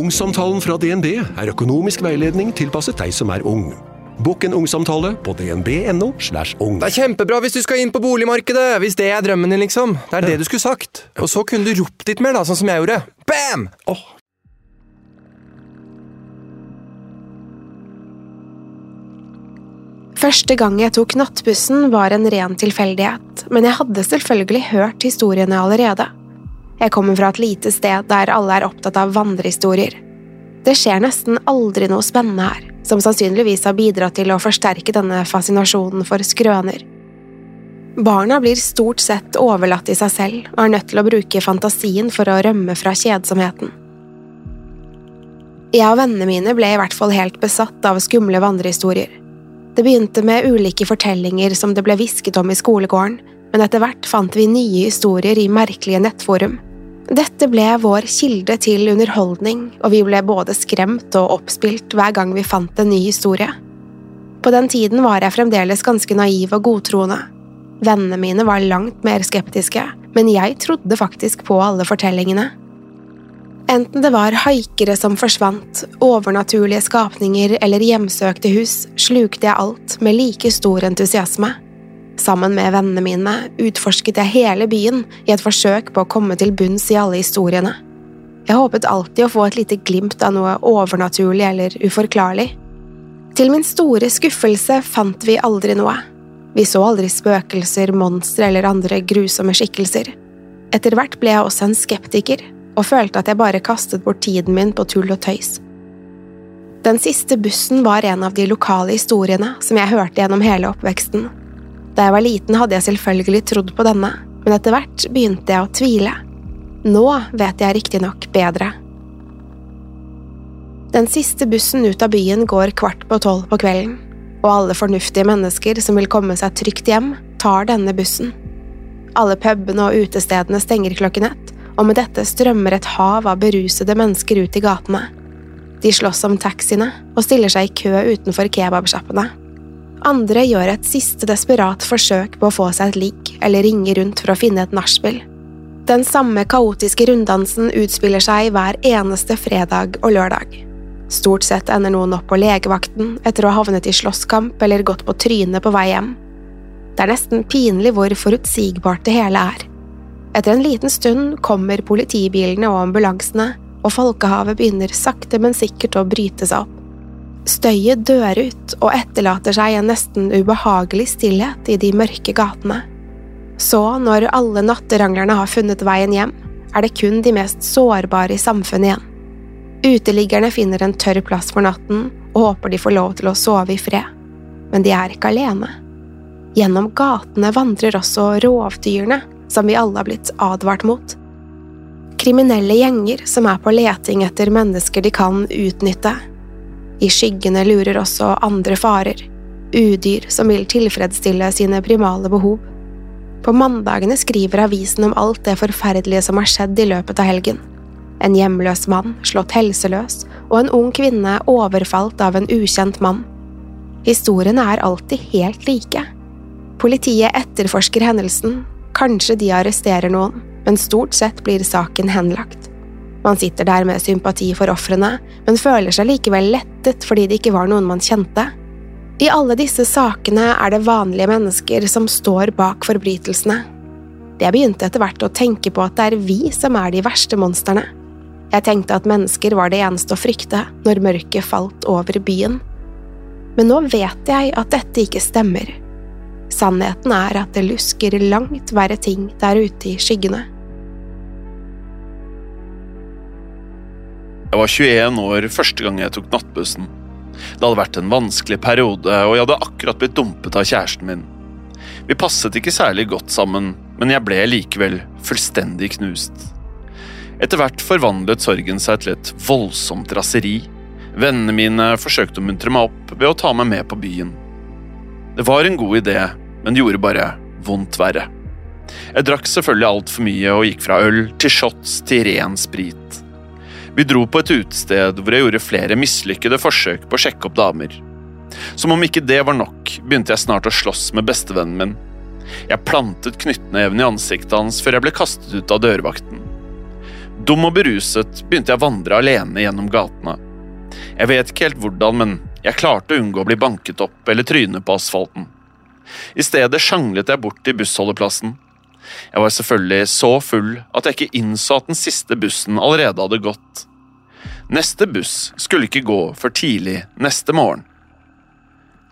Ungsamtalen fra DNB er økonomisk veiledning tilpasset deg som er ung. Bokk en ungsamtale på dnb.no. slash ung. Det er kjempebra hvis du skal inn på boligmarkedet, hvis det er drømmen din, liksom. Det er det du skulle sagt. Og så kunne du ropt litt mer, da, sånn som jeg gjorde. Bam! Oh. Første gang jeg tok nattbussen var en ren tilfeldighet, men jeg hadde selvfølgelig hørt historiene allerede. Jeg kommer fra et lite sted der alle er opptatt av vandrehistorier. Det skjer nesten aldri noe spennende her, som sannsynligvis har bidratt til å forsterke denne fascinasjonen for skrøner. Barna blir stort sett overlatt i seg selv og er nødt til å bruke fantasien for å rømme fra kjedsomheten. Jeg og vennene mine ble i hvert fall helt besatt av skumle vandrehistorier. Det begynte med ulike fortellinger som det ble hvisket om i skolegården, men etter hvert fant vi nye historier i merkelige nettforum. Dette ble vår kilde til underholdning, og vi ble både skremt og oppspilt hver gang vi fant en ny historie. På den tiden var jeg fremdeles ganske naiv og godtroende. Vennene mine var langt mer skeptiske, men jeg trodde faktisk på alle fortellingene. Enten det var haikere som forsvant, overnaturlige skapninger eller hjemsøkte hus, slukte jeg alt med like stor entusiasme. Sammen med vennene mine utforsket jeg hele byen i et forsøk på å komme til bunns i alle historiene. Jeg håpet alltid å få et lite glimt av noe overnaturlig eller uforklarlig. Til min store skuffelse fant vi aldri noe. Vi så aldri spøkelser, monstre eller andre grusomme skikkelser. Etter hvert ble jeg også en skeptiker, og følte at jeg bare kastet bort tiden min på tull og tøys. Den siste bussen var en av de lokale historiene som jeg hørte gjennom hele oppveksten. Da jeg var liten hadde jeg selvfølgelig trodd på denne, men etter hvert begynte jeg å tvile. Nå vet jeg riktignok bedre. Den siste bussen ut av byen går kvart på tolv på kvelden, og alle fornuftige mennesker som vil komme seg trygt hjem, tar denne bussen. Alle pubene og utestedene stenger klokken ett, og med dette strømmer et hav av berusede mennesker ut i gatene. De slåss om taxiene og stiller seg i kø utenfor kebabsjappene. Andre gjør et siste desperat forsøk på å få seg et lik, eller ringe rundt for å finne et nachspiel. Den samme kaotiske runddansen utspiller seg hver eneste fredag og lørdag. Stort sett ender noen opp på legevakten etter å ha havnet i slåsskamp eller gått på trynet på vei hjem. Det er nesten pinlig hvor forutsigbart det hele er. Etter en liten stund kommer politibilene og ambulansene, og folkehavet begynner sakte, men sikkert å bryte seg opp. Støyet dør ut og etterlater seg en nesten ubehagelig stillhet i de mørke gatene. Så, når alle natteranglerne har funnet veien hjem, er det kun de mest sårbare i samfunnet igjen. Uteliggerne finner en tørr plass for natten og håper de får lov til å sove i fred. Men de er ikke alene. Gjennom gatene vandrer også rovdyrene, som vi alle har blitt advart mot. Kriminelle gjenger som er på leting etter mennesker de kan utnytte. I skyggene lurer også andre farer, udyr som vil tilfredsstille sine primale behov. På mandagene skriver avisen om alt det forferdelige som har skjedd i løpet av helgen. En hjemløs mann slått helseløs, og en ung kvinne overfalt av en ukjent mann. Historiene er alltid helt like. Politiet etterforsker hendelsen, kanskje de arresterer noen, men stort sett blir saken henlagt. Man sitter der med sympati for ofrene, men føler seg likevel lettet fordi det ikke var noen man kjente. I alle disse sakene er det vanlige mennesker som står bak forbrytelsene. Jeg begynte etter hvert å tenke på at det er vi som er de verste monstrene. Jeg tenkte at mennesker var det eneste å frykte når mørket falt over byen. Men nå vet jeg at dette ikke stemmer. Sannheten er at det lusker langt verre ting der ute i skyggene. Jeg var 21 år første gang jeg tok nattbussen. Det hadde vært en vanskelig periode, og jeg hadde akkurat blitt dumpet av kjæresten min. Vi passet ikke særlig godt sammen, men jeg ble likevel fullstendig knust. Etter hvert forvandlet sorgen seg til et voldsomt raseri. Vennene mine forsøkte å muntre meg opp ved å ta meg med på byen. Det var en god idé, men det gjorde bare vondt verre. Jeg drakk selvfølgelig altfor mye og gikk fra øl til shots til ren sprit. Vi dro på et utested hvor jeg gjorde flere mislykkede forsøk på å sjekke opp damer. Som om ikke det var nok, begynte jeg snart å slåss med bestevennen min. Jeg plantet knyttneven i ansiktet hans før jeg ble kastet ut av dørvakten. Dum og beruset begynte jeg å vandre alene gjennom gatene. Jeg vet ikke helt hvordan, men jeg klarte å unngå å bli banket opp eller tryne på asfalten. I stedet sjanglet jeg bort til bussholdeplassen. Jeg var selvfølgelig så full at jeg ikke innså at den siste bussen allerede hadde gått. Neste buss skulle ikke gå før tidlig neste morgen.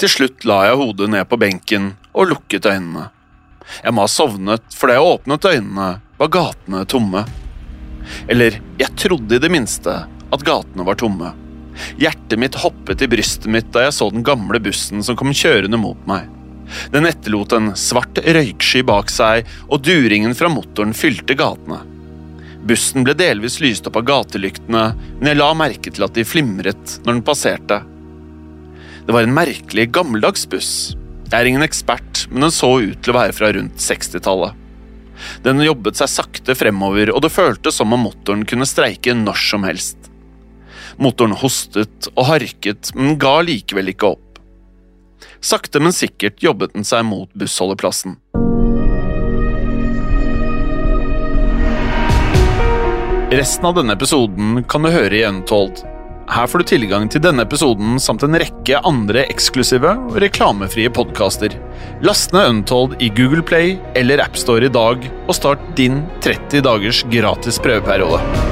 Til slutt la jeg hodet ned på benken og lukket øynene. Jeg må ha sovnet, for da jeg åpnet øynene, var gatene tomme. Eller, jeg trodde i det minste at gatene var tomme. Hjertet mitt hoppet i brystet mitt da jeg så den gamle bussen som kom kjørende mot meg. Den etterlot en svart røyksky bak seg, og duringen fra motoren fylte gatene. Bussen ble delvis lyst opp av gatelyktene, men jeg la merke til at de flimret når den passerte. Det var en merkelig, gammeldags buss. Jeg er ingen ekspert, men den så ut til å være fra rundt 60-tallet. Den jobbet seg sakte fremover, og det føltes som om motoren kunne streike når som helst. Motoren hostet og harket, men ga likevel ikke opp. Sakte, men sikkert jobbet den seg mot bussholdeplassen. Resten av denne episoden kan du høre i Untold. Her får du tilgang til denne episoden samt en rekke andre eksklusive og reklamefrie podkaster. Last ned Untold i Google Play eller AppStore i dag, og start din 30 dagers gratis prøveperiode.